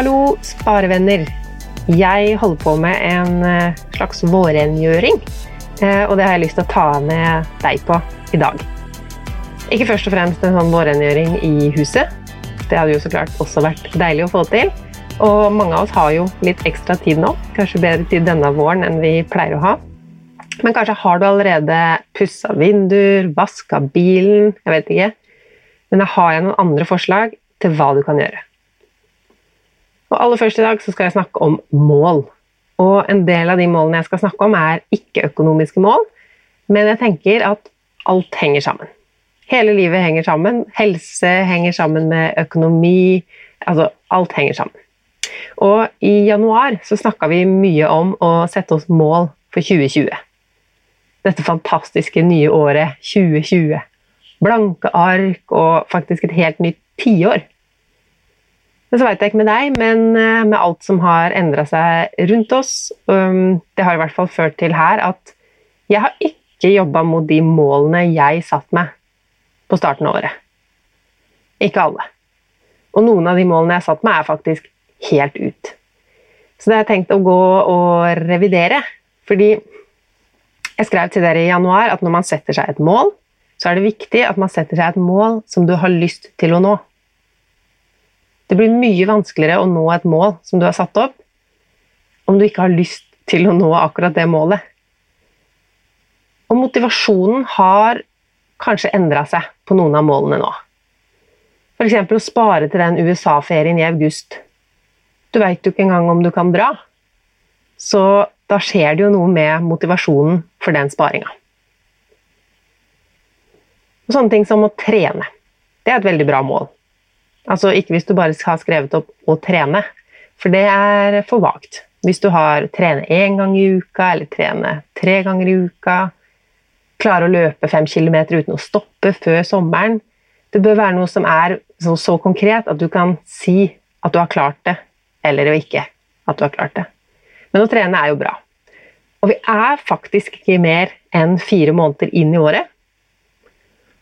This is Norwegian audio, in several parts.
Hallo, sparevenner. Jeg holder på med en eh, slags vårrengjøring, eh, og det har jeg lyst til å ta med deg på i dag. Ikke først og fremst en sånn vårrengjøring i huset. Det hadde jo så klart også vært deilig å få til. Og mange av oss har jo litt ekstra tid nå. Kanskje bedre tid denne våren enn vi pleier å ha. Men kanskje har du allerede pussa vinduer, vaska bilen, jeg vet ikke. Men da har jeg noen andre forslag til hva du kan gjøre. Og aller først i dag så skal jeg snakke om mål. Og en del av de målene jeg skal snakke om, er ikke-økonomiske mål, men jeg tenker at alt henger sammen. Hele livet henger sammen. Helse henger sammen med økonomi. Altså, alt henger sammen. Og i januar så snakka vi mye om å sette oss mål for 2020. Dette fantastiske nye året 2020. Blanke ark og faktisk et helt nytt tiår. Men så veit jeg ikke med deg, men eh, med alt som har endra seg rundt oss um, Det har i hvert fall ført til her at jeg har ikke jobba mot de målene jeg satt meg på starten av året. Ikke alle. Og noen av de målene jeg satt meg, er faktisk helt ut. Så det har jeg tenkt å gå og revidere. Fordi jeg skrev til dere i januar at når man setter seg et mål, så er det viktig at man setter seg et mål som du har lyst til å nå. Det blir mye vanskeligere å nå et mål som du har satt opp, om du ikke har lyst til å nå akkurat det målet. Og motivasjonen har kanskje endra seg på noen av målene nå. F.eks. å spare til den USA-ferien i august. Du veit jo ikke engang om du kan dra. Så da skjer det jo noe med motivasjonen for den sparinga. Sånne ting som å trene. Det er et veldig bra mål. Altså ikke hvis du bare har skrevet opp 'å trene', for det er for vagt. Hvis du har trene én gang i uka, eller trene tre ganger i uka, klare å løpe fem kilometer uten å stoppe før sommeren Det bør være noe som er så, så konkret at du kan si at du har klart det, eller ikke at du har klart det. Men å trene er jo bra. Og vi er faktisk ikke mer enn fire måneder inn i året.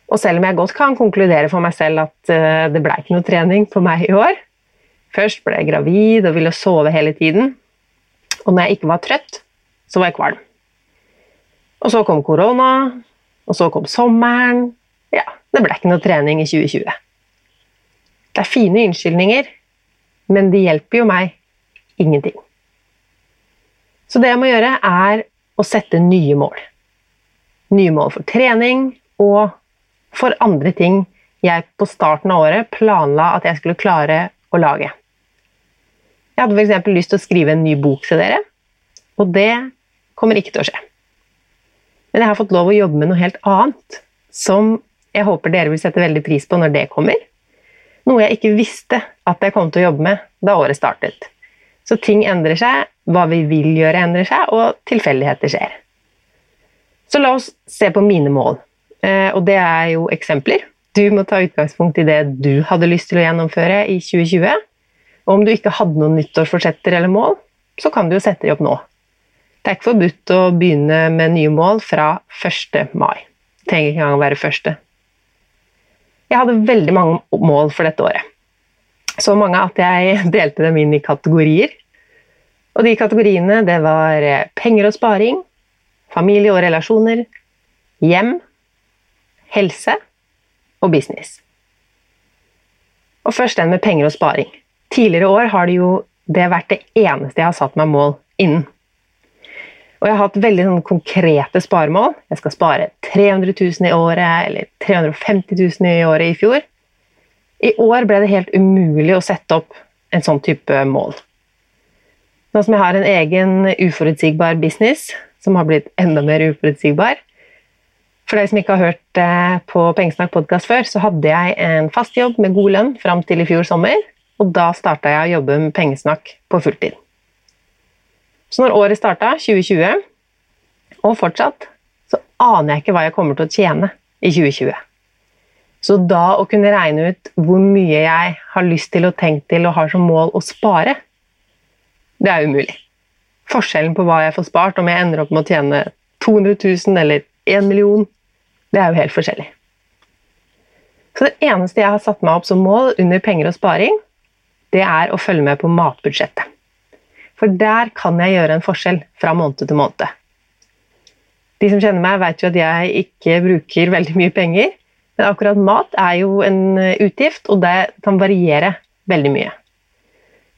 Og selv om jeg godt kan konkludere for meg selv at uh, det ble ikke noe trening for meg i år Først ble jeg gravid og ville sove hele tiden. Og når jeg ikke var trøtt, så var jeg kvalm. Og så kom korona, og så kom sommeren. Ja, det ble ikke noe trening i 2020. Det er fine unnskyldninger, men de hjelper jo meg ingenting. Så det jeg må gjøre, er å sette nye mål. Nye mål for trening og for andre ting jeg på starten av året planla at jeg skulle klare å lage. Jeg hadde f.eks. lyst til å skrive en ny bok til dere, og det kommer ikke til å skje. Men jeg har fått lov å jobbe med noe helt annet, som jeg håper dere vil sette veldig pris på når det kommer. Noe jeg ikke visste at jeg kom til å jobbe med da året startet. Så ting endrer seg, hva vi vil gjøre endrer seg, og tilfeldigheter skjer. Så la oss se på mine mål. Eh, og det er jo eksempler. Du må ta utgangspunkt i det du hadde lyst til å gjennomføre i 2020. Og om du ikke hadde noen nyttårsforsetter eller mål, så kan du jo sette de opp nå. Det er ikke forbudt å begynne med nye mål fra 1. mai. Det trenger ikke engang å være første. Jeg hadde veldig mange mål for dette året. Så mange at jeg delte dem inn i kategorier. Og de kategoriene det var penger og sparing, familie og relasjoner, hjem, helse og business. Og først den med penger og sparing. Tidligere år har det jo det vært det eneste jeg har satt meg mål innen. Og jeg har hatt veldig konkrete sparemål. Jeg skal spare 300 000 i året, eller 350 000 i året i fjor. I år ble det helt umulig å sette opp en sånn type mål. Nå som jeg har en egen uforutsigbar business, som har blitt enda mer uforutsigbar, for dere som ikke har hørt eh, på Pengesnakk podkast før, så hadde jeg en fast jobb med god lønn fram til i fjor sommer. Og da starta jeg å jobbe med pengesnakk på fulltid. Så når året starta, 2020, og fortsatt, så aner jeg ikke hva jeg kommer til å tjene i 2020. Så da å kunne regne ut hvor mye jeg har lyst til og tenkt til og har som mål å spare, det er umulig. Forskjellen på hva jeg får spart, om jeg ender opp med å tjene 200 000 eller 1 million, det er jo helt forskjellig. Så det eneste jeg har satt meg opp som mål under penger og sparing, det er å følge med på matbudsjettet. For der kan jeg gjøre en forskjell fra måned til måned. De som kjenner meg, vet jo at jeg ikke bruker veldig mye penger. Men akkurat mat er jo en utgift, og det kan variere veldig mye.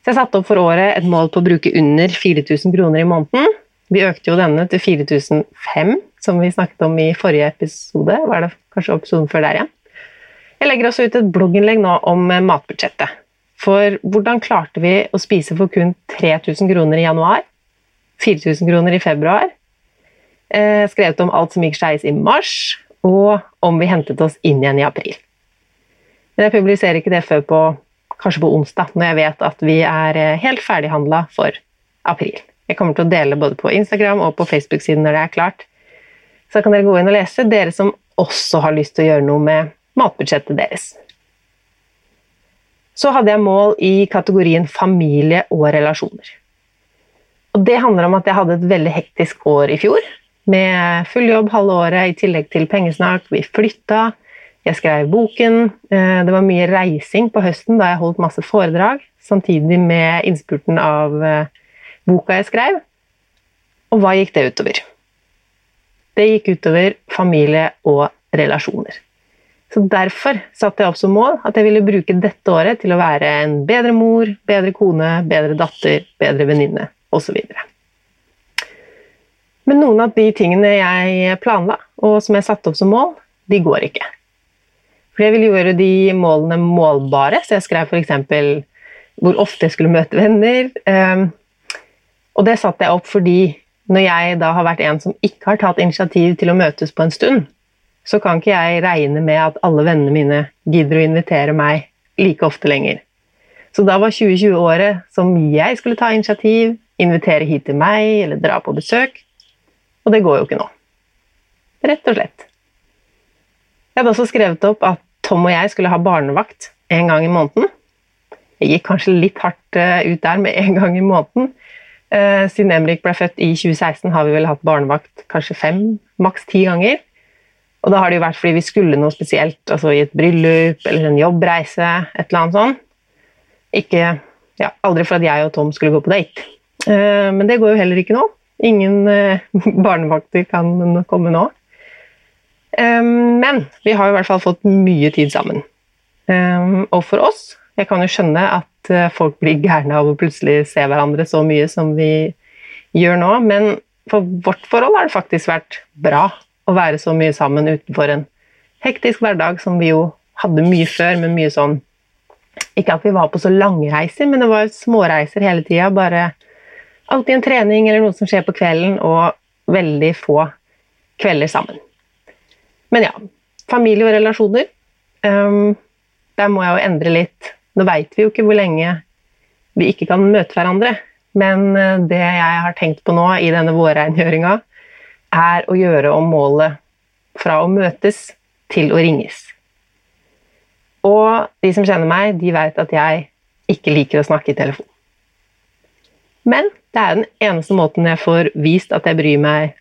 Så jeg satte opp for året et mål på å bruke under 4000 kroner i måneden. Vi økte jo denne til 4005, som vi snakket om i forrige episode. Var det kanskje episoden før der igjen? Jeg legger også ut et blogginnlegg nå om matbudsjettet. For hvordan klarte vi å spise for kun 3000 kroner i januar? 4000 kroner i februar? Eh, skrevet om alt som gikk skeis i mars, og om vi hentet oss inn igjen i april. Men jeg publiserer ikke det før på kanskje på onsdag, når jeg vet at vi er eh, helt ferdighandla for april. Jeg kommer til å dele både på Instagram og på Facebook-siden når det er klart. Så kan dere gå inn og lese, dere som også har lyst til å gjøre noe med matbudsjettet deres. Så hadde jeg mål i kategorien familie og relasjoner. Og det handler om at jeg hadde et veldig hektisk år i fjor. Med full jobb halve året i tillegg til pengesnakk. Vi flytta. Jeg skrev boken. Eh, det var mye reising på høsten da jeg holdt masse foredrag. Samtidig med innspurten av eh, boka jeg skrev. Og hva gikk det utover? Det gikk utover familie og relasjoner. Så Derfor satte jeg opp som mål at jeg ville bruke dette året til å være en bedre mor, bedre kone, bedre datter, bedre venninne osv. Men noen av de tingene jeg planla, og som jeg satte opp som mål, de går ikke. For jeg ville gjøre de målene målbare, så jeg skrev f.eks. hvor ofte jeg skulle møte venner. Ehm, og det satte jeg opp fordi når jeg da har vært en som ikke har tatt initiativ til å møtes på en stund, så kan ikke jeg regne med at alle vennene mine gidder å invitere meg like ofte lenger. Så da var 2020-året som jeg skulle ta initiativ, invitere hit til meg eller dra på besøk. Og det går jo ikke nå. Rett og slett. Jeg hadde også skrevet opp at Tom og jeg skulle ha barnevakt en gang i måneden. Jeg gikk kanskje litt hardt eh, ut der med en gang i måneden. Eh, siden Emrik ble født i 2016, har vi vel hatt barnevakt kanskje fem, maks ti ganger. Og da har det jo vært fordi vi skulle noe spesielt, altså i et bryllup eller en jobbreise, et eller annet sånt. Ikke, ja, aldri for at jeg og Tom skulle gå på date. Uh, men det går jo heller ikke nå. Ingen uh, barnevakter kan komme nå. Men vi har i hvert fall fått mye tid sammen. Og for oss Jeg kan jo skjønne at uh, folk blir gærne av å plutselig se hverandre så mye som vi gjør nå, men for vårt forhold har det faktisk vært bra å være så mye sammen utenfor en hektisk hverdag som vi jo hadde mye før, men mye sånn Ikke at vi var på så lange reiser, men det var småreiser hele tida. Bare alltid en trening eller noe som skjer på kvelden, og veldig få kvelder sammen. Men ja, familie og relasjoner. Um, der må jeg jo endre litt. Nå veit vi jo ikke hvor lenge vi ikke kan møte hverandre. Men eh, det jeg har tenkt på nå i denne vårrengjøringa, er å gjøre om målet fra å møtes til å ringes. Og de som kjenner meg, de vet at jeg ikke liker å snakke i telefon. Men det er den eneste måten jeg får vist at jeg bryr meg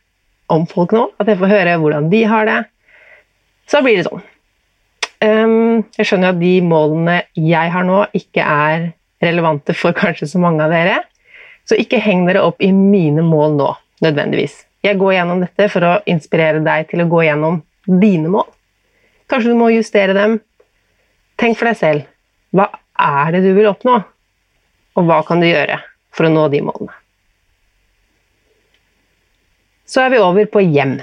om folk nå. At jeg får høre hvordan de har det. Så blir det sånn. Um, jeg skjønner at de målene jeg har nå, ikke er relevante for kanskje så mange av dere. Så ikke heng dere opp i mine mål nå, nødvendigvis. Jeg går gjennom dette for å inspirere deg til å gå gjennom dine mål. Kanskje du må justere dem. Tenk for deg selv. Hva er det du vil oppnå? Og hva kan du gjøre for å nå de målene? Så er vi over på hjem.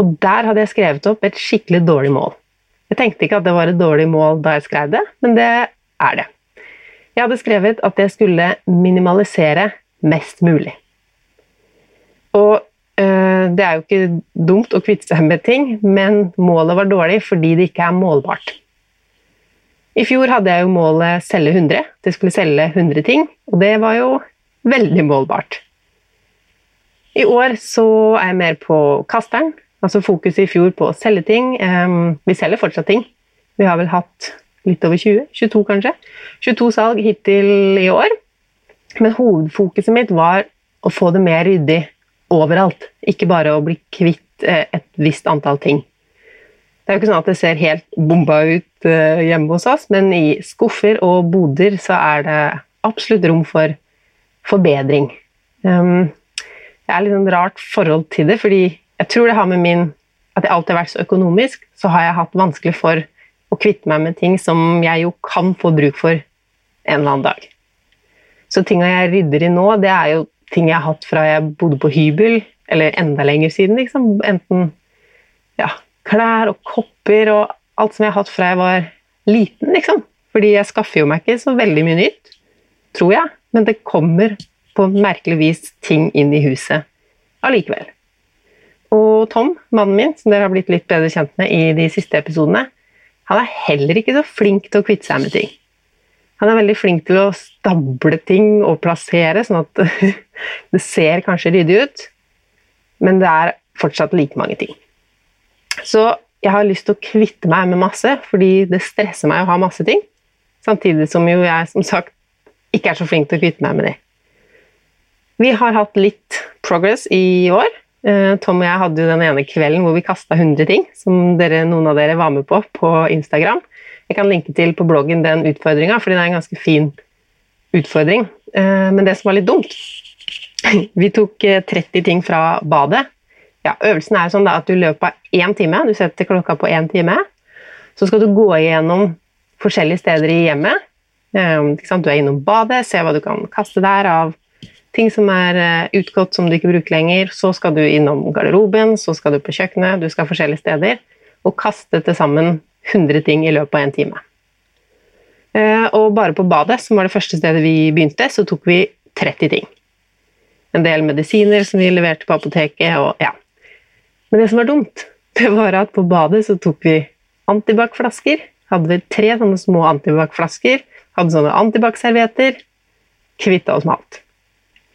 Og der hadde jeg skrevet opp et skikkelig dårlig mål. Jeg tenkte ikke at det var et dårlig mål da jeg skrev det, men det er det. Jeg hadde skrevet at jeg skulle minimalisere mest mulig. Og øh, det er jo ikke dumt å kvitte seg med ting, men målet var dårlig fordi det ikke er målbart. I fjor hadde jeg jo målet selge 100. Det skulle selge 100 ting, og det var jo veldig målbart. I år så er jeg mer på kasteren, altså fokuset i fjor på å selge ting. Vi selger fortsatt ting. Vi har vel hatt litt over 20, 22 kanskje. 22 salg hittil i år. Men hovedfokuset mitt var å få det mer ryddig overalt. Ikke bare å bli kvitt eh, et visst antall ting. Det er jo ikke sånn at det ser helt bomba ut uh, hjemme hos oss, men i skuffer og boder så er det absolutt rom for forbedring. Jeg er litt sånn rart forhold til det, fordi jeg tror det har med min At jeg alltid har vært så økonomisk, så har jeg hatt vanskelig for å kvitte meg med ting som jeg jo kan få bruk for en eller annen dag. Så tinga jeg rydder i nå, det er jo ting jeg har hatt fra jeg bodde på hybel, eller enda lenger siden. Liksom. Enten ja, klær og kopper og alt som jeg har hatt fra jeg var liten, liksom. Fordi jeg skaffer jo meg ikke så veldig mye nytt, tror jeg. Men det kommer på merkelig vis ting inn i huset allikevel. Og Tom, mannen min, som dere har blitt litt bedre kjent med i de siste episodene, han er heller ikke så flink til å kvitte seg med ting. Han er veldig flink til å stable ting og plassere, sånn at det ser kanskje ryddig ut, men det er fortsatt like mange ting. Så jeg har lyst til å kvitte meg med masse, fordi det stresser meg å ha masse ting. Samtidig som jo jeg som sagt ikke er så flink til å kvitte meg med det. Vi har hatt litt progress i år. Eh, Tom og jeg hadde jo den ene kvelden hvor vi kasta 100 ting, som dere, noen av dere var med på på Instagram. Jeg kan linke til på bloggen den utfordringa, fordi det er en ganske fin utfordring. Eh, men det som var litt dumt Vi tok 30 eh, ting fra badet. Ja, øvelsen er sånn at du løper av én time. Du setter klokka på én time. Så skal du gå igjennom forskjellige steder i hjemmet. Du er innom badet, se hva du kan kaste der av ting som er eh, utgått som du ikke bruker lenger. Så skal du innom garderoben, så skal du på kjøkkenet, du skal forskjellige steder. Og kaste til sammen 100 ting i løpet av en time. Eh, og bare på badet, som var det første stedet vi begynte, så tok vi 30 ting. En del medisiner som vi leverte på apoteket, og ja. Men det som var dumt, det var at på badet så tok vi antibac-flasker. Hadde vi tre sånne små antibac-flasker. Hadde sånne antibac-servietter. Kvitta oss med alt.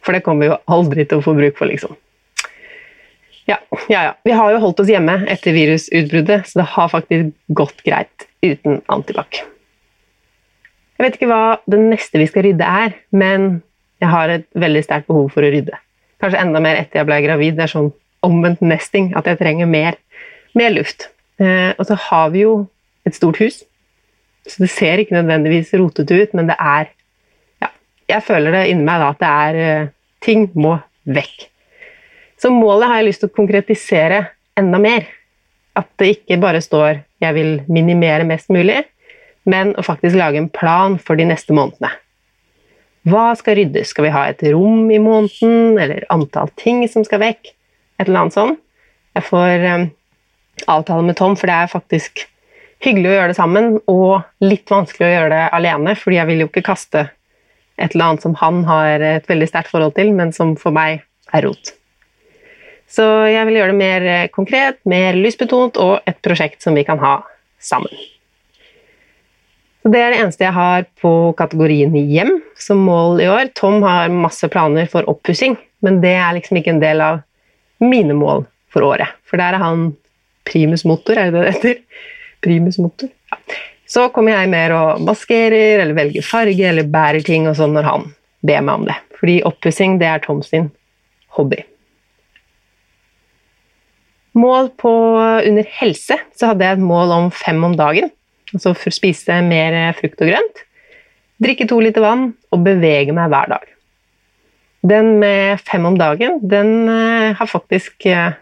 For det kommer vi jo aldri til å få bruk for, liksom. Ja, ja, ja. Vi har jo holdt oss hjemme etter virusutbruddet, så det har faktisk gått greit uten antibac. Jeg vet ikke hva det neste vi skal rydde er, men jeg har et veldig sterkt behov for å rydde. Kanskje enda mer etter jeg ble gravid. Det er sånn omvendt nesting, at jeg trenger mer, mer luft. Eh, og så har vi jo et stort hus, så det ser ikke nødvendigvis rotete ut, men det er jeg føler det inni meg da, at det er eh, Ting må vekk. Så målet har jeg lyst til å konkretisere enda mer. At det ikke bare står 'jeg vil minimere mest mulig', men å faktisk lage en plan for de neste månedene. Hva skal ryddes? Skal vi ha et rom i måneden, eller antall ting som skal vekk? Et eller annet sånt. Jeg får um, avtale med Tom, for det er faktisk hyggelig å gjøre det sammen, og litt vanskelig å gjøre det alene, fordi jeg vil jo ikke kaste et eller annet som han har et veldig sterkt forhold til, men som for meg er rot. Så jeg vil gjøre det mer eh, konkret, mer lystbetont og et prosjekt som vi kan ha sammen. Så Det er det eneste jeg har på kategorien hjem som mål i år. Tom har masse planer for oppussing, men det er liksom ikke en del av mine mål for året. For der er han primus motor, er det det heter? Primus motor? Ja. Så kommer jeg mer og maskerer eller velger farge eller bærer ting og sånn når han ber meg om det. Fordi oppussing, det er Tom sin hobby. Mål på under helse, så hadde jeg et mål om fem om dagen. Altså for å spise mer frukt og grønt. Drikke to liter vann og bevege meg hver dag. Den med fem om dagen, den eh, har faktisk eh,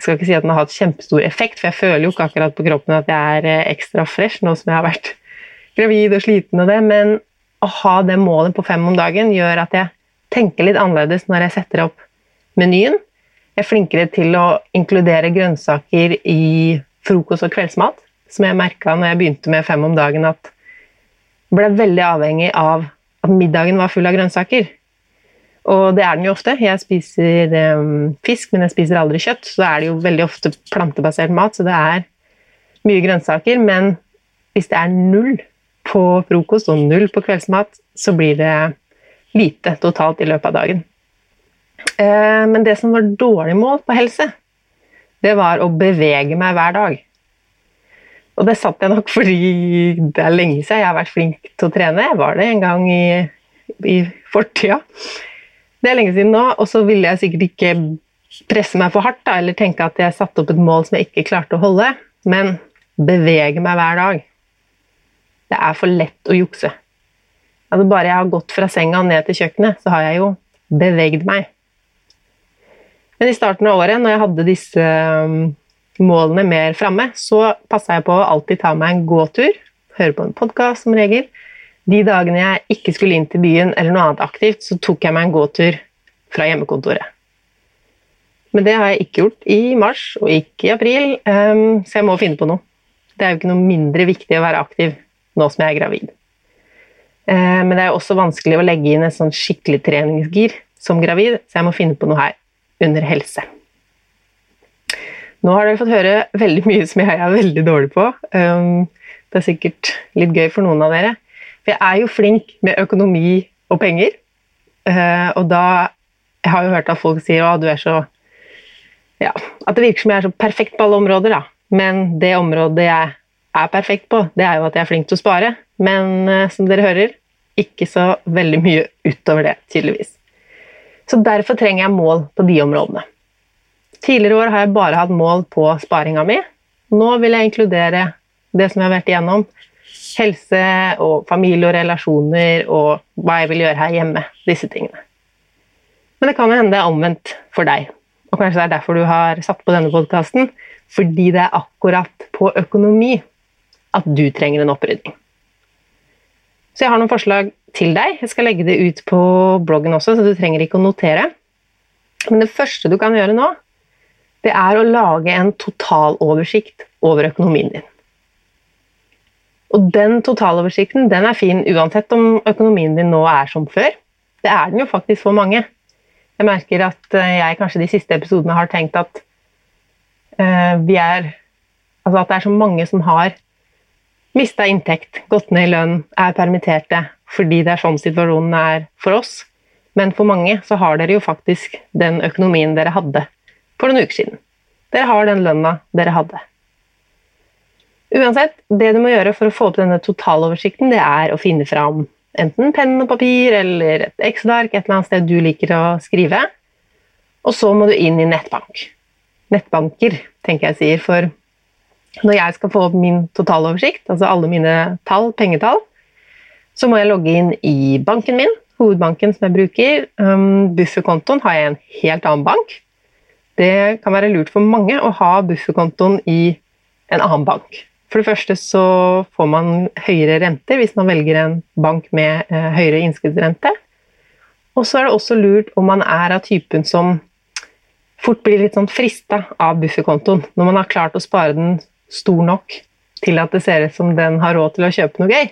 jeg skal ikke si at den har hatt kjempestor effekt, for jeg føler jo ikke akkurat på kroppen at jeg er eh, ekstra fresh nå som jeg har vært gravid og sliten og det, men å ha det målet på fem om dagen gjør at jeg tenker litt annerledes når jeg setter opp menyen. Jeg er flinkere til å inkludere grønnsaker i frokost og kveldsmat, som jeg merka når jeg begynte med fem om dagen, at jeg ble veldig avhengig av at middagen var full av grønnsaker. Og det er den jo ofte. Jeg spiser um, fisk, men jeg spiser aldri kjøtt. Så er det jo veldig ofte plantebasert mat, så det er mye grønnsaker. Men hvis det er null på frokost og null på kveldsmat, så blir det lite totalt i løpet av dagen. Uh, men det som var dårlig mål på helse, det var å bevege meg hver dag. Og det satt jeg nok fordi det er lenge siden jeg har vært flink til å trene. Jeg var det en gang i, i fortida. Det er lenge siden nå, og så ville jeg sikkert ikke presse meg for hardt da, eller tenke at jeg satte opp et mål som jeg ikke klarte å holde, men bevege meg hver dag. Det er for lett å jukse. Altså bare jeg har gått fra senga ned til kjøkkenet, så har jeg jo bevegd meg. Men i starten av året, når jeg hadde disse um, målene mer framme, så passa jeg på å alltid ta meg en gåtur, høre på en podkast som regel. De dagene jeg ikke skulle inn til byen eller noe annet aktivt, så tok jeg meg en gåtur fra hjemmekontoret. Men det har jeg ikke gjort i mars og ikke i april, um, så jeg må finne på noe. Det er jo ikke noe mindre viktig å være aktiv nå som jeg er gravid. Uh, men det er også vanskelig å legge inn et sånn skikkelig treningsgir som gravid, så jeg må finne på noe her under helse. Nå har dere fått høre veldig mye som jeg er veldig dårlig på. Um, det er sikkert litt gøy for noen av dere. Jeg er jo flink med økonomi og penger. Uh, og da Jeg har jo hørt at folk sier at du er så ja, At det virker som jeg er så perfekt på alle områder, da. Men det området jeg er perfekt på, det er jo at jeg er flink til å spare. Men uh, som dere hører, ikke så veldig mye utover det, tydeligvis. Så derfor trenger jeg mål på de områdene. Tidligere år har jeg bare hatt mål på sparinga mi. Nå vil jeg inkludere det som jeg har vært igjennom. Helse og familie og relasjoner og hva jeg vil gjøre her hjemme. Disse tingene. Men det kan jo hende det er omvendt for deg. Og kanskje det er derfor du har satt på denne podkasten. Fordi det er akkurat på økonomi at du trenger en opprydding. Så jeg har noen forslag til deg. Jeg skal legge det ut på bloggen også, så du trenger ikke å notere. Men det første du kan gjøre nå, det er å lage en totaloversikt over økonomien din. Og den totaloversikten den er fin uansett om økonomien din nå er som før. Det er den jo faktisk for mange. Jeg merker at eh, jeg kanskje de siste episodene har tenkt at uh, vi er Altså at det er så mange som har mista inntekt, gått ned i lønn, er permitterte, fordi det er sånn situasjonen er for oss. Men for mange så har dere jo faktisk den økonomien dere hadde for noen uker siden. Dere har den lønna dere hadde. Uansett, det du må gjøre for å få opp denne totaloversikten, det er å finne fram enten penn og papir eller et Excel-ark et eller annet sted du liker å skrive. Og så må du inn i nettbank. Nettbanker, tenker jeg sier, for når jeg skal få opp min totaloversikt, altså alle mine tall, pengetall, så må jeg logge inn i banken min, hovedbanken som jeg bruker. Um, bufferkontoen har jeg i en helt annen bank. Det kan være lurt for mange å ha bufferkontoen i en annen bank. For det første så får man høyere renter hvis man velger en bank med eh, høyere innskuddsrente. Og så er det også lurt om man er av typen som fort blir litt sånn frista av bufferkontoen. Når man har klart å spare den stor nok til at det ser ut som den har råd til å kjøpe noe gøy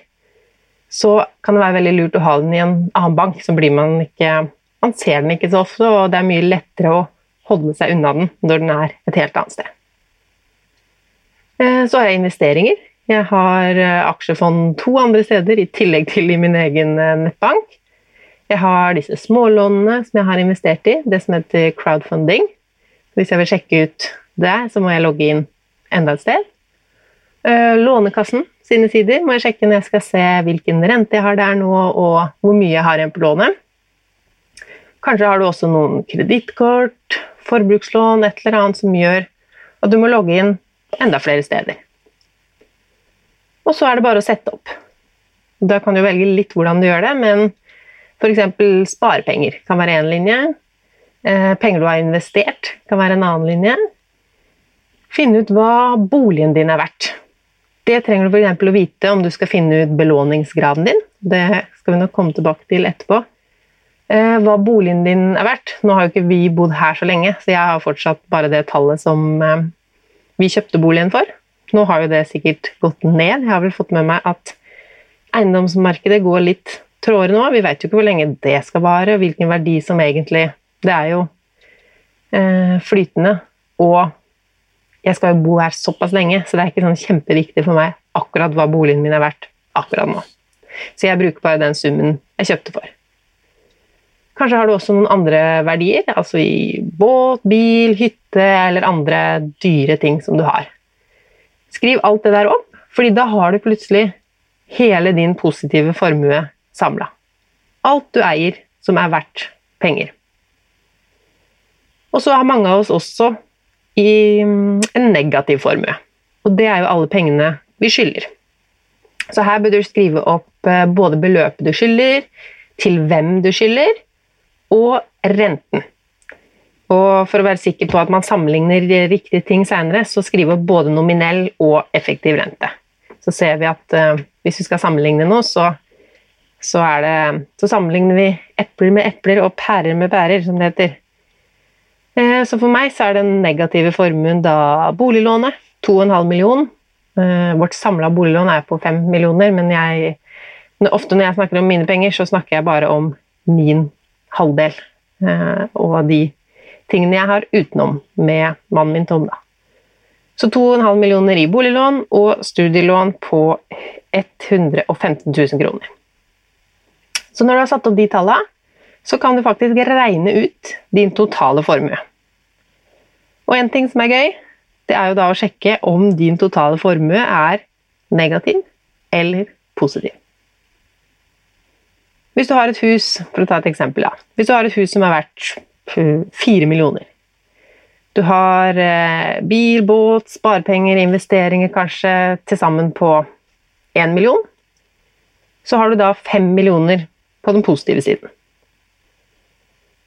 så kan det være veldig lurt å ha den i en annen bank. Så blir man ikke Man ser den ikke så ofte, og det er mye lettere å holde seg unna den når den er et helt annet sted. Eh, så har jeg investeringer. Jeg har eh, aksjefond to andre steder i tillegg til i min egen eh, nettbank. Jeg har disse smålånene som jeg har investert i, det som heter crowdfunding. Hvis jeg vil sjekke ut det, så må jeg logge inn enda et sted. Lånekassen sine sider må jeg sjekke når jeg skal se hvilken rente jeg har der nå, og hvor mye jeg har igjen på lånet. Kanskje har du også noen kredittkort, forbrukslån, et eller annet som gjør at du må logge inn enda flere steder. Og så er det bare å sette opp. Da kan du velge litt hvordan du gjør det, men f.eks. sparepenger kan være én linje. Eh, penger du har investert, kan være en annen linje. Finne ut hva boligen din er verdt. Det trenger du f.eks. å vite om du skal finne ut belåningsgraden din. Det skal vi nok komme tilbake til etterpå. Eh, hva boligen din er verdt. Nå har jo ikke vi bodd her så lenge, så jeg har fortsatt bare det tallet som eh, vi kjøpte boligen for. Nå har jo det sikkert gått ned. Jeg har vel fått med meg at eiendomsmarkedet går litt tråere nå. Vi vet jo ikke hvor lenge det skal vare, og hvilken verdi som egentlig Det er jo eh, flytende. Og jeg skal jo bo her såpass lenge, så det er ikke sånn kjempeviktig for meg akkurat hva boligen min er verdt akkurat nå. Så jeg bruker bare den summen jeg kjøpte for. Kanskje har du også noen andre verdier, altså i båt, bil, hytte eller andre dyre ting som du har. Skriv alt det der opp, fordi da har du plutselig hele din positive formue samla. Alt du eier som er verdt penger. Og så har mange av oss også mm, en negativ formue. Og det er jo alle pengene vi skylder. Så her bør du skrive opp eh, både beløpet du skylder, til hvem du skylder, og renten. Og for å være sikker på at man sammenligner riktige ting senere, så skriver vi både nominell og effektiv rente. Så ser vi at uh, hvis vi skal sammenligne noe, så, så, det, så, sammenligner vi epler med epler og pærer med pærer, som det heter. Uh, så for meg så er den negative formuen da boliglånet. 2,5 millioner. Uh, vårt samla boliglån er på 5 millioner, men jeg, ofte når jeg snakker om mine penger, så snakker jeg bare om min halvdel. og de tingene jeg har utenom med mannen min Tom. da. Så 2,5 millioner i boliglån og studielån på 115 000 kroner. Så når du har satt opp de tallene, så kan du faktisk regne ut din totale formue. Og en ting som er gøy, det er jo da å sjekke om din totale formue er negativ eller positiv. Hvis du har et hus, for å ta et eksempel, da. Hvis du har et hus som er verdt fire millioner. Du har eh, bil, båt, sparepenger, investeringer kanskje til sammen på én million. Så har du da fem millioner på den positive siden.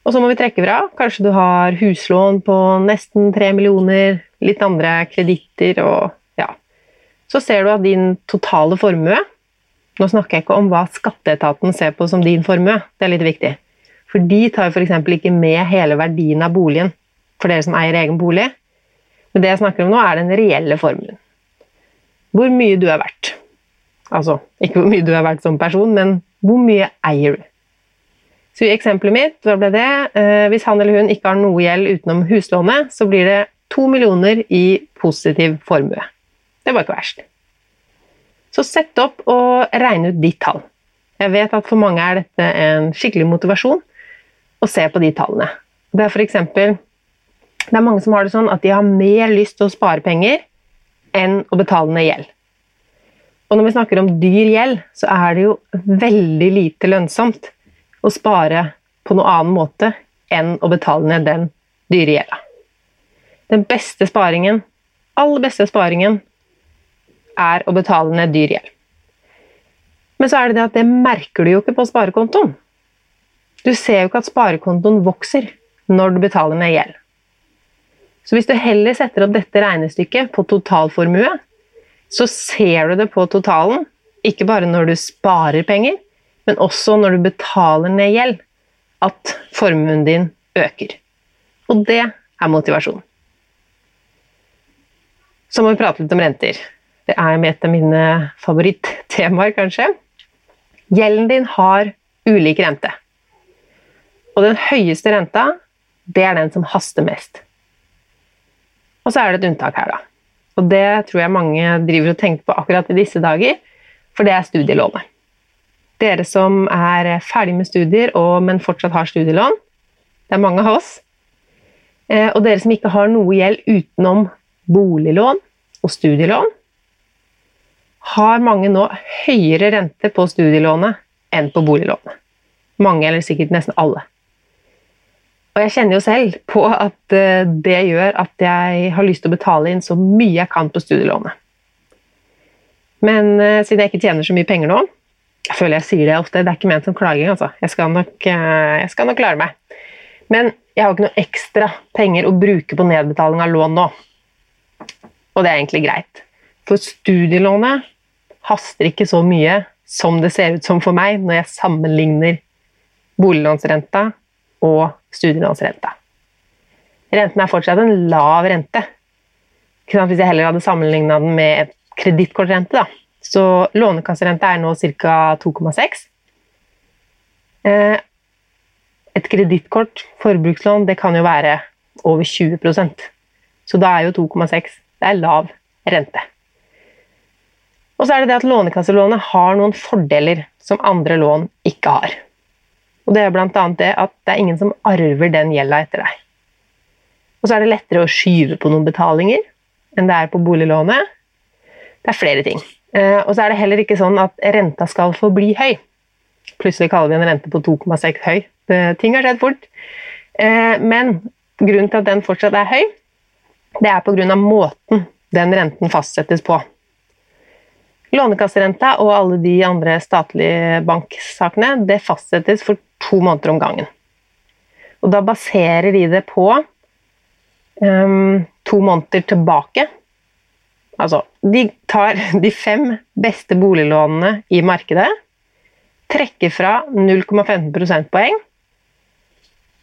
Og så må vi trekke fra. Kanskje du har huslån på nesten tre millioner, litt andre kreditter og ja. Så ser du at din totale formue Nå snakker jeg ikke om hva skatteetaten ser på som din formue, det er litt viktig. For de tar f.eks. ikke med hele verdien av boligen for dere som eier egen bolig. Men det jeg snakker om nå, er den reelle formuen. Hvor mye du er verdt. Altså ikke hvor mye du er verdt som person, men hvor mye eier du? Så I eksempelet mitt hva ble det eh, hvis han eller hun ikke har noe gjeld utenom huslånet, så blir det to millioner i positiv formue. Det var ikke verst. Så sett opp og regne ut ditt tall. Jeg vet at for mange er dette en skikkelig motivasjon, å se på de tallene. Det er f.eks. Det er mange som har det sånn at de har mer lyst til å spare penger enn å betale ned gjeld. Og når vi snakker om dyr gjeld, så er det jo veldig lite lønnsomt å spare på noen annen måte enn å betale ned den dyre gjelda. Den beste sparingen, aller beste sparingen, er å betale ned dyr gjeld. Men så er det det at det merker du jo ikke på sparekontoen. Du ser jo ikke at sparekontoen vokser når du betaler ned gjeld. Så hvis du heller setter opp dette regnestykket på totalformue, så ser du det på totalen, ikke bare når du sparer penger, men også når du betaler ned gjeld, at formuen din øker. Og det er motivasjon. Så må vi prate litt om renter. Det er et av mine favorittemaer, kanskje. Gjelden din har ulik rente. Og den høyeste renta, det er den som haster mest. Og så er det et unntak her, da. Og det tror jeg mange driver og tenker på akkurat i disse dager, for det er studielånet. Dere som er ferdig med studier, og, men fortsatt har studielån, det er mange av oss. Eh, og dere som ikke har noe gjeld utenom boliglån og studielån, har mange nå høyere rente på studielånet enn på boliglånet. Mange, eller sikkert nesten alle. Og jeg kjenner jo selv på at eh, det gjør at jeg har lyst til å betale inn så mye jeg kan på studielånet. Men uh, siden jeg ikke tjener så mye penger nå Jeg føler jeg sier det ofte, det er ikke ment som klaging, altså. Jeg skal nok, uh, jeg skal nok klare meg. Men jeg har ikke noe ekstra penger å bruke på nedbetaling av lån nå. Og det er egentlig greit. For studielånet haster ikke så mye som det ser ut som for meg når jeg sammenligner boliglånsrenta og studielånsrenta. Renten er fortsatt en lav rente. Hvis jeg heller hadde sammenligna den med et kredittkortrente, så lånekasserenta er nå ca. 2,6. Eh, et kredittkort, forbrukslån, det kan jo være over 20% Så da er jo 2,6 det er lav rente. Og så er det det at Lånekasselånet har noen fordeler som andre lån ikke har. Og Det er bl.a. det at det er ingen som arver den gjelda etter deg. Og så er det lettere å skyve på noen betalinger enn det er på boliglånet. Det er flere ting. Eh, og så er det heller ikke sånn at renta skal forbli høy. Plutselig kaller vi en rente på 2,6 høy. Ting har skjedd fort. Eh, men grunnen til at den fortsatt er høy, det er pga. måten den renten fastsettes på. Lånekasserenta og alle de andre statlige banksakene det fastsettes for to måneder om gangen. Og da baserer de det på um, to måneder tilbake. Altså, de tar de fem beste boliglånene i markedet, trekker fra 0,15 prosentpoeng,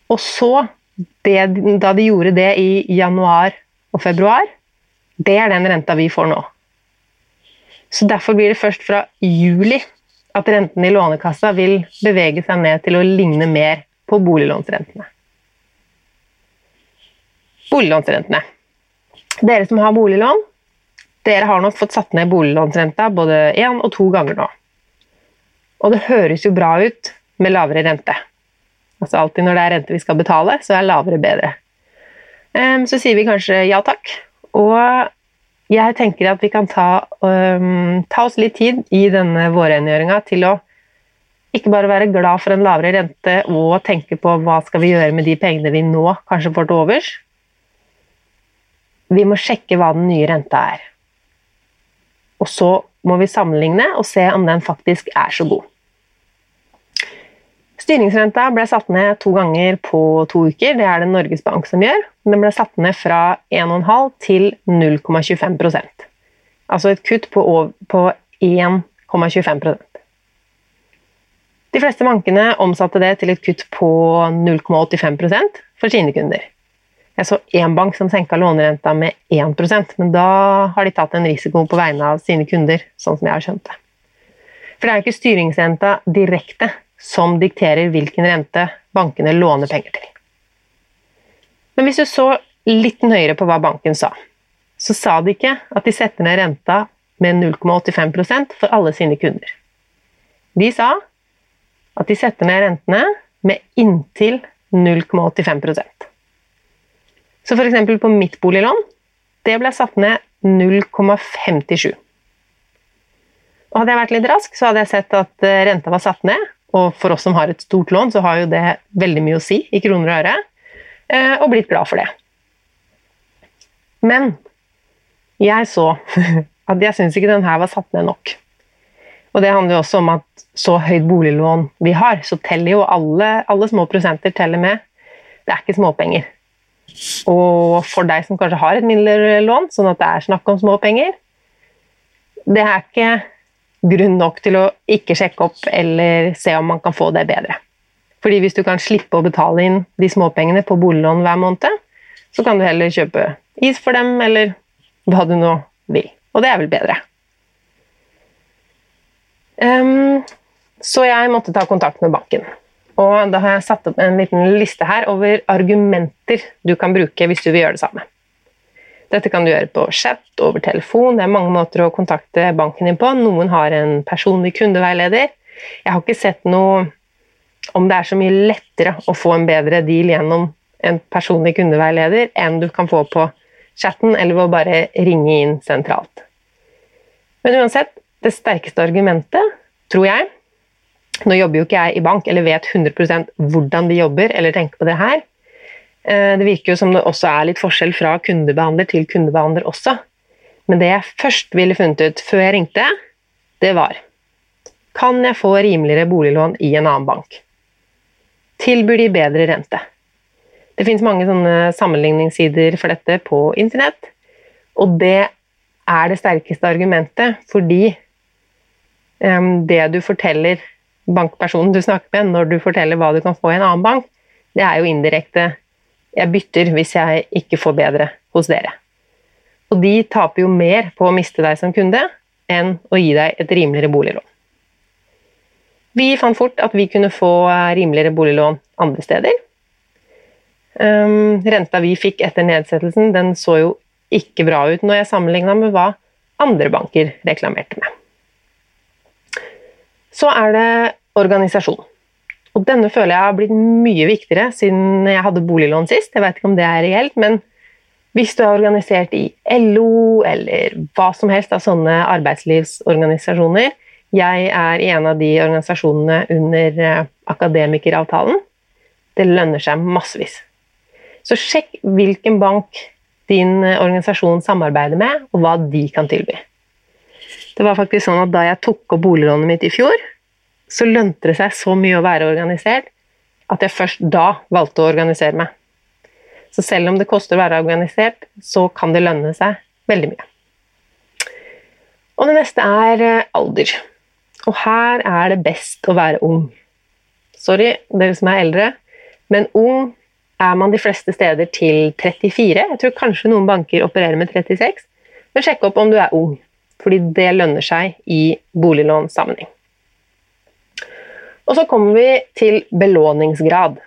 og så, det, da de gjorde det i januar og februar, det er den renta vi får nå. Så Derfor blir det først fra juli at rentene i Lånekassa vil bevege seg ned til å ligne mer på boliglånsrentene. Boliglånsrentene. Dere som har boliglån, dere har nok fått satt ned boliglånsrenta både én og to ganger nå. Og det høres jo bra ut med lavere rente. Altså Alltid når det er rente vi skal betale, så er lavere bedre. Så sier vi kanskje ja takk. Og jeg tenker at vi kan ta, um, ta oss litt tid i denne vårrengjøringa til å ikke bare være glad for en lavere rente og tenke på hva skal vi gjøre med de pengene vi nå kanskje får til overs. Vi må sjekke hva den nye renta er. Og så må vi sammenligne og se om den faktisk er så god. Styringsrenta ble satt ned to ganger på to uker. Det er det Norges Bank som gjør. Den ble satt ned fra 1,5 til 0,25% Altså et kutt på, på 1,25% De fleste bankene omsatte det til et kutt på 0,85% for sine kunder. Jeg så én bank som senka lånerenta med 1% men da har de tatt en risiko på vegne av sine kunder, sånn som jeg har skjønt det. For det er jo ikke styringsrenta direkte som dikterer hvilken rente bankene låner penger til. Men hvis du så litt nøyere på hva banken sa, så sa de ikke at de setter ned renta med 0,85% for alle sine kunder. De sa at de setter ned rentene med inntil 0,85% Så f.eks. på mitt boliglån det ble satt ned 0,57. Og Hadde jeg vært litt rask, så hadde jeg sett at eh, renta var satt ned og for oss som har et stort lån, så har jo det veldig mye å si i kroner og øre. Eh, og blitt glad for det. Men jeg så at jeg syns ikke den her var satt ned nok. Og det handler jo også om at så høyt boliglån vi har, så teller jo alle, alle små prosenter teller med. Det er ikke småpenger. Og for deg som kanskje har et mindre lån, sånn at det er snakk om småpenger Det er ikke grunn nok til å ikke sjekke opp eller se om man kan få det bedre. Fordi hvis du kan slippe å betale inn de småpengene på boliglån hver måned, så kan du heller kjøpe is for dem, eller hva du nå vil. Og det er vel bedre. Um, så jeg måtte ta kontakt med banken. Og da har jeg satt opp en liten liste her over argumenter du kan bruke hvis du vil gjøre det samme. Dette kan du gjøre på chat, over telefon. Det er mange måter å kontakte banken din på. Noen har en personlig kundeveileder. Jeg har ikke sett noe om det er så mye lettere å få en bedre deal gjennom en personlig kundeveileder enn du kan få på chatten eller ved å bare ringe inn sentralt. Men uansett, det sterkeste argumentet, tror jeg Nå jobber jo ikke jeg i bank eller vet 100% hvordan de jobber eller tenker på det her, det virker jo som det også er litt forskjell fra kundebehandler til kundebehandler også. Men det jeg først ville funnet ut før jeg ringte, det var Kan jeg få rimeligere boliglån i en annen bank? Tilbyr de bedre rente? Det finnes mange sånne sammenligningssider for dette på internett, og det er det sterkeste argumentet fordi um, det du forteller bankpersonen du snakker med når du forteller hva du kan få i en annen bank, det er jo indirekte jeg bytter hvis jeg ikke får bedre hos dere. Og de taper jo mer på å miste deg som kunde enn å gi deg et rimeligere boliglån. Vi fant fort at vi kunne få rimeligere boliglån andre steder. Um, renta vi fikk etter nedsettelsen, den så jo ikke bra ut når jeg sammenligna med hva andre banker reklamerte med. Så er det organisasjon. Og denne føler jeg har blitt mye viktigere siden jeg hadde boliglån sist. Jeg vet ikke om det er reelt, men hvis du er organisert i LO eller hva som helst av sånne arbeidslivsorganisasjoner Jeg er i en av de organisasjonene under eh, akademikeravtalen. Det lønner seg massevis. Så sjekk hvilken bank din eh, organisasjon samarbeider med, og hva de kan tilby. Det var faktisk sånn at da jeg tok opp boliglånet mitt i fjor, så lønte det seg så mye å være organisert at jeg først da valgte å organisere meg. Så selv om det koster å være organisert, så kan det lønne seg veldig mye. Og det neste er eh, alder. Og her er det best å være ung. Sorry, dere som er eldre, men ung er man de fleste steder til 34. Jeg tror kanskje noen banker opererer med 36. Men sjekk opp om du er ung fordi det lønner seg i boliglånssammenheng. Og så kommer vi til belåningsgrad.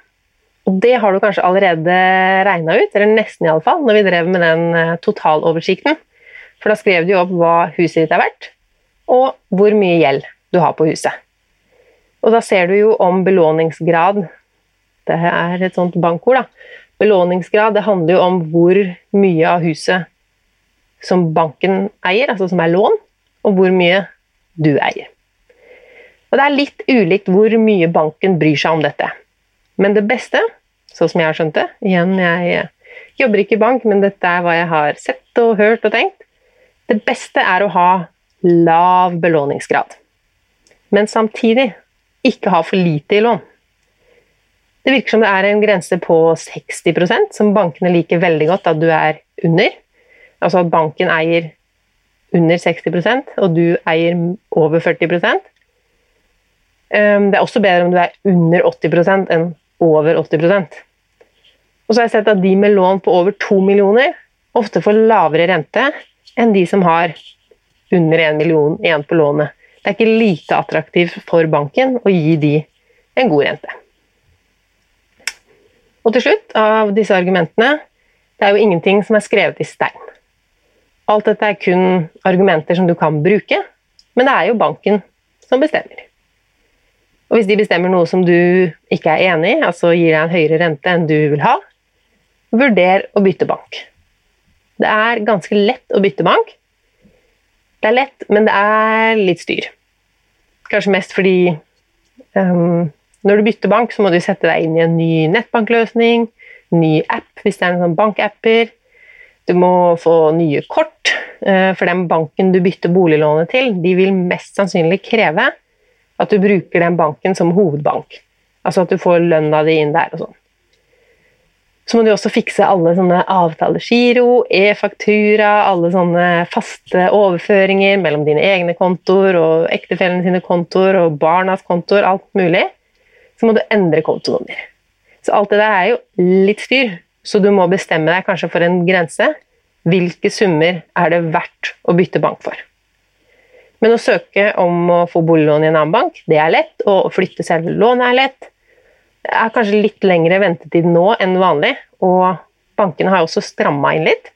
Og det har du kanskje allerede regna ut, eller nesten iallfall, når vi drev med den eh, totaloversikten. For da skrev du opp hva huset ditt er verdt, og hvor mye gjeld du har på huset. Og da ser du jo om belåningsgrad Det er et sånt bankord, da. Belåningsgrad det handler jo om hvor mye av huset som banken eier, altså som er lån, og hvor mye du eier. Og Det er litt ulikt hvor mye banken bryr seg om dette. Men det beste, sånn som jeg har skjønt det Igjen, jeg jobber ikke i bank, men dette er hva jeg har sett og hørt og tenkt. Det beste er å ha lav belåningsgrad. Men samtidig ikke ha for lite i lån. Det virker som det er en grense på 60% som bankene liker veldig godt at du er under. Altså at banken eier under 60% og du eier over 40 ehm, Det er også bedre om du er under 80% enn over 80% Og så har jeg sett at de med lån på over 2 millioner ofte får lavere rente enn de som har under 1 million igjen på lånet. Det er ikke lite attraktivt for banken å gi de en god rente. Og til slutt, av disse argumentene, det er jo ingenting som er skrevet i stein. Alt dette er kun argumenter som du kan bruke, men det er jo banken som bestemmer. Og hvis de bestemmer noe som du ikke er enig i, altså gir deg en høyere rente enn du vil ha, vurder å bytte bank. Det er ganske lett å bytte bank. Det er lett, men det er litt styr. Kanskje mest fordi um, når du bytter bank, så må du sette deg inn i en ny nettbankløsning, ny app hvis det er noen bankapper. Du må få nye kort, eh, for den banken du bytter boliglånet til, de vil mest sannsynlig kreve at du bruker den banken som hovedbank. Altså at du får lønna di inn der og sånn. Så må du også fikse alle sånne avtalegiro, e-faktura, alle sånne faste overføringer mellom dine egne kontoer og ektefellene sine kontoer og barnas kontoer, alt mulig. Så må du endre kontonummer. Så alt det der er jo litt styr. Så du må bestemme deg kanskje for en grense. Hvilke summer er det verdt å bytte bank for? Men å søke om å få boliglån i en annen bank, det er lett. Og å flytte selve lånet er lett. Det er kanskje litt lengre ventetid nå enn vanlig, og bankene har også stramma inn litt.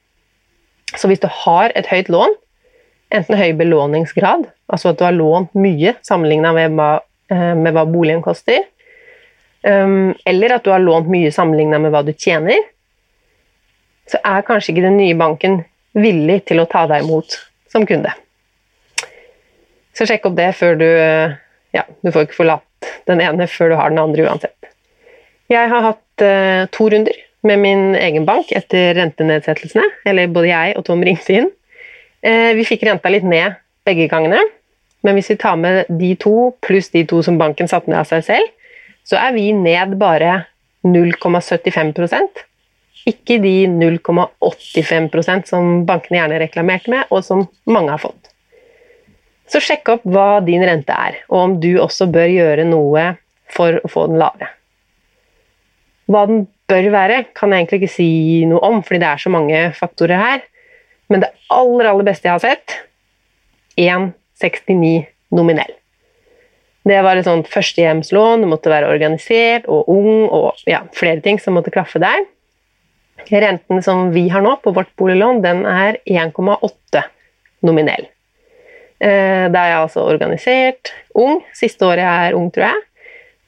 Så hvis du har et høyt lån, enten høy belåningsgrad, altså at du har lånt mye sammenligna med, eh, med, hva boligen koster, um, eller at du har lånt mye sammenligna med hva du tjener, så er kanskje ikke den nye banken villig til å ta deg imot som kunde. Så sjekk opp det før du Ja, du får ikke forlatt den ene før du har den andre uansett. Jeg har hatt uh, to runder med min egen bank etter rentenedsettelsene. Eller både jeg og Tom ringte inn. Uh, vi fikk renta litt ned begge gangene. Men hvis vi tar med de to pluss de to som banken satte ned av seg selv, så er vi ned bare 0,75% ikke de 0,85% som bankene gjerne reklamerte med, og som mange har fått. Så sjekk opp hva din rente er, og om du også bør gjøre noe for å få den lavere. Hva den bør være, kan jeg egentlig ikke si noe om, fordi det er så mange faktorer her. Men det aller, aller beste jeg har sett 1,69 nominell. Det var et sånt førstehjemslån, du måtte være organisert og ung og ja, flere ting som måtte klaffe der. Renten som vi har nå på vårt boliglån, den er 1,8 nominell. Eh, da er jeg altså organisert, ung. Siste året jeg er ung, tror jeg.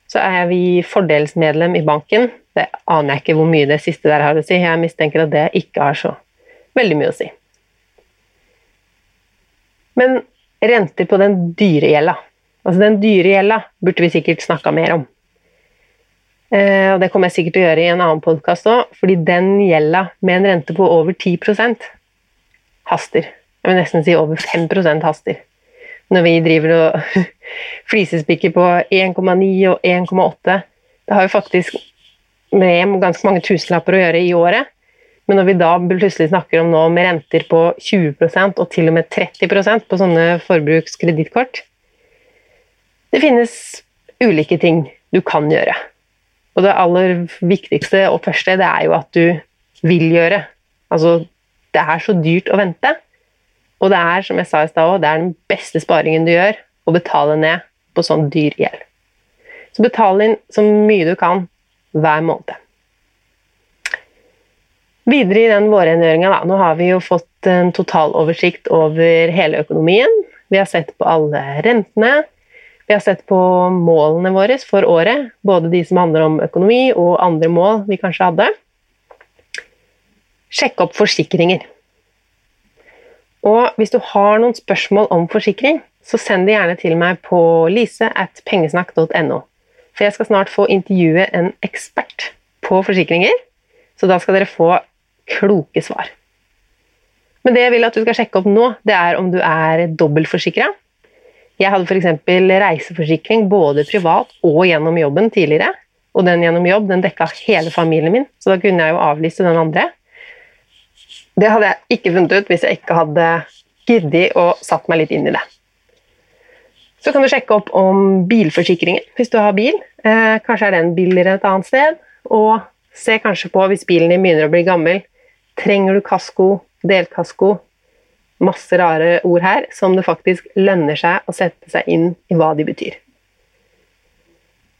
Så er vi fordelsmedlem i banken. Det aner jeg ikke hvor mye det siste der har å si. Jeg mistenker at det ikke har så veldig mye å si. Men renter på den dyre gjelda. Altså den dyre gjelda burde vi sikkert snakka mer om. Eh, og det kommer jeg sikkert til å gjøre i en annen podkast òg, fordi den gjelda med en rente på over 10% haster. Jeg vil nesten si over 5% haster. når vi driver og flisespikker på 1,9 og 1,8. Det har jo faktisk med ganske mange tusenlapper å gjøre i året. Men når vi da plutselig snakker om nå med renter på 20% og til og med 30% på sånne forbrukskredittkort Det finnes ulike ting du kan gjøre. Og det aller viktigste og første det er jo at du vil gjøre. Altså, det er så dyrt å vente. Og det er, som jeg sa i stad det er den beste sparingen du gjør, å betale ned på sånn dyr gjeld. Så betal inn så mye du kan hver måned. Videre i den vårrengjøringa, nå har vi jo fått en totaloversikt over hele økonomien. Vi har sett på alle rentene. Vi har sett på målene våre for året, både de som handler om økonomi og andre mål vi kanskje hadde. Sjekk opp forsikringer. Og hvis du har noen spørsmål om forsikring, så send det gjerne til meg på lise.pengesnakk.no. For jeg skal snart få intervjue en ekspert på forsikringer, så da skal dere få kloke svar. Men det jeg vil at du skal sjekke opp nå, det er om du er dobbeltforsikra jeg hadde f.eks. reiseforsikring både privat og gjennom jobben tidligere. Og den gjennom jobb den dekka hele familien min, så da kunne jeg jo avlyse den andre. Det hadde jeg ikke funnet ut hvis jeg ikke hadde giddet å satt meg litt inn i det. Så kan du sjekke opp om bilforsikringen hvis du har bil. Eh, kanskje er den billigere et annet sted. Og se kanskje på, hvis bilen din begynner å bli gammel, trenger du kasko, delkasko, masse rare ord her som det faktisk lønner seg å sette seg inn i hva de betyr.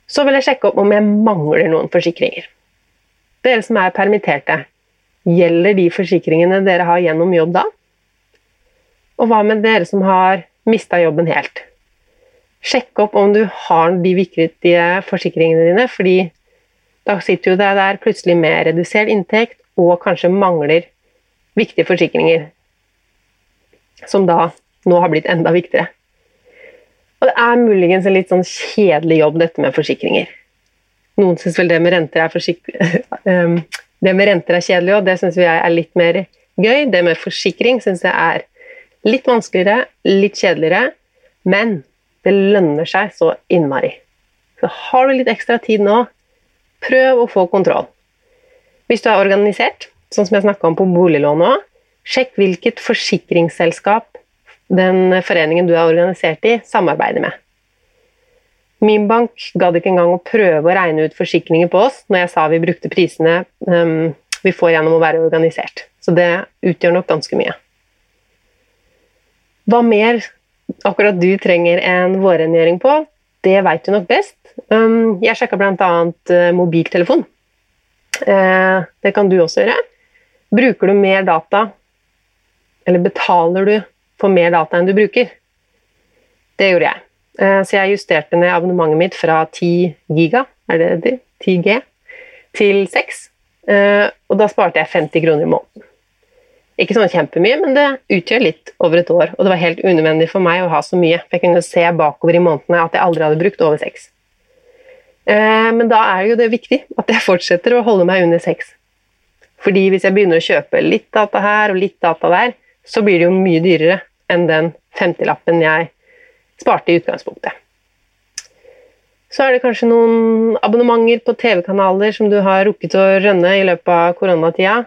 Så vil jeg sjekke opp om jeg mangler noen forsikringer. Dere som er permitterte, gjelder de forsikringene dere har gjennom jobb da? Og hva med dere som har mista jobben helt? Sjekk opp om du har de viktige forsikringene dine, fordi da sitter dere der plutselig med redusert inntekt og kanskje mangler viktige forsikringer som da nå har blitt enda viktigere. Og det er muligens en litt sånn kjedelig jobb, dette med forsikringer. Noen syns vel det med renter er, um, det med renter er kjedelig og det syns vi er litt mer gøy. Det med forsikring syns jeg er litt vanskeligere, litt kjedeligere, men det lønner seg så innmari. Så har du litt ekstra tid nå, prøv å få kontroll. Hvis du er organisert, sånn som jeg snakka om på boliglån òg, Sjekk hvilket forsikringsselskap den foreningen du er organisert i, samarbeider med. Min bank gadd ikke engang å prøve å regne ut forsikringer på oss når jeg sa vi brukte prisene um, vi får gjennom å være organisert. Så det utgjør nok ganske mye. Hva mer akkurat du trenger en vårrengjøring på, det veit du nok best. Um, jeg sjekka bl.a. Uh, mobiltelefon. Uh, det kan du også gjøre. Bruker du mer data eller betaler du for mer data enn du bruker? Det gjorde jeg. Eh, så jeg justerte ned abonnementet mitt fra 10 giga, er det det? 10 G, til 6. Eh, og da sparte jeg 50 kroner i måneden. Ikke sånn kjempemye, men det utgjør litt over et år. Og det var helt unødvendig for meg å ha så mye. For jeg kunne se bakover i månedene at jeg aldri hadde brukt over 6. Eh, men da er jo det viktig at jeg fortsetter å holde meg under 6. Fordi hvis jeg begynner å kjøpe litt data her og litt data der, så blir det jo mye dyrere enn den 50-lappen jeg sparte i utgangspunktet. Så er det kanskje noen abonnementer på TV-kanaler som du har rukket å rønne i løpet av koronatida.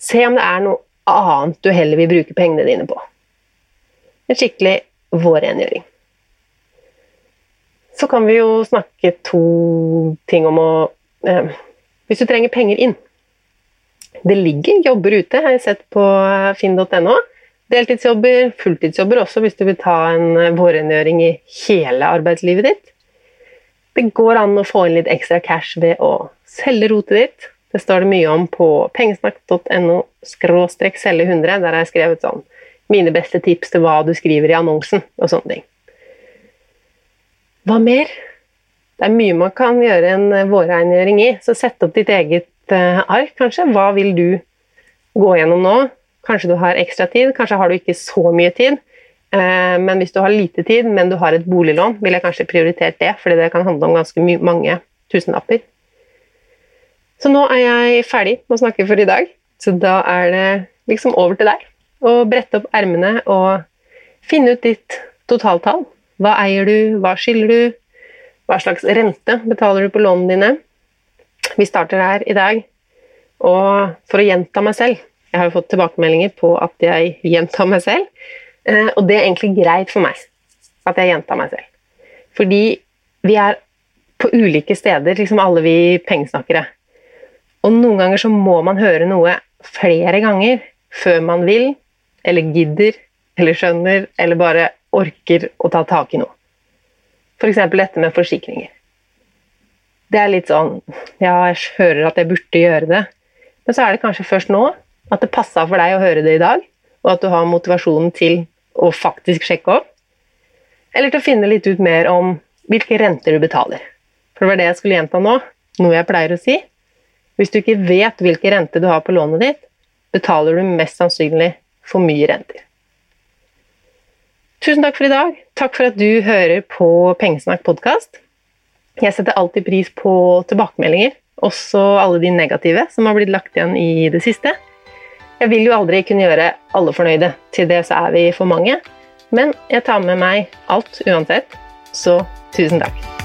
Se om det er noe annet du heller vil bruke pengene dine på. En skikkelig vårrengjøring. Så kan vi jo snakke to ting om å eh, Hvis du trenger penger inn det ligger jobber ute, har jeg sett på finn.no. Deltidsjobber, fulltidsjobber også, hvis du vil ta en vårrengjøring i hele arbeidslivet ditt. Det går an å få inn litt ekstra cash ved å selge rotet ditt. Det står det mye om på pengesnakk.no skråstrek selge 100. Der har jeg skrevet sånn mine beste tips til hva du skriver i annonsen og sånne ting. Hva mer? Det er mye man kan gjøre en vårrengjøring i, så sett opp ditt eget Eh, ark, kanskje. Hva vil du gå gjennom nå? Kanskje du har ekstra tid, kanskje har du ikke så mye tid. Eh, men hvis du har lite tid, men du har et boliglån, vil jeg kanskje prioritert det, fordi det kan handle om ganske mange tusenlapper. Så nå er jeg ferdig med å snakke for i dag, så da er det liksom over til deg. Å brette opp ermene og finne ut ditt totaltall. Hva eier du, hva skylder du, hva slags rente betaler du på lånene dine? Vi starter her i dag. Og for å gjenta meg selv Jeg har jo fått tilbakemeldinger på at jeg gjentar meg selv. Eh, og det er egentlig greit for meg at jeg gjentar meg selv. Fordi vi er på ulike steder, liksom alle vi pengesnakkere. Og noen ganger så må man høre noe flere ganger før man vil, eller gidder, eller skjønner, eller bare orker å ta tak i noe. F.eks. dette med forsikringer. Det er litt sånn Ja, jeg hører at jeg burde gjøre det, men så er det kanskje først nå at det passa for deg å høre det i dag, og at du har motivasjonen til å faktisk sjekke opp. Eller til å finne litt ut mer om hvilke renter du betaler. For det var det jeg skulle gjenta nå, noe jeg pleier å si. Hvis du ikke vet hvilke renter du har på lånet ditt, betaler du mest sannsynlig for mye renter. Tusen takk for i dag. Takk for at du hører på Pengesnakk podkast. Jeg setter alltid pris på tilbakemeldinger, også alle de negative som har blitt lagt igjen i det siste. Jeg vil jo aldri kunne gjøre alle fornøyde, til det så er vi for mange. Men jeg tar med meg alt uansett, så tusen takk.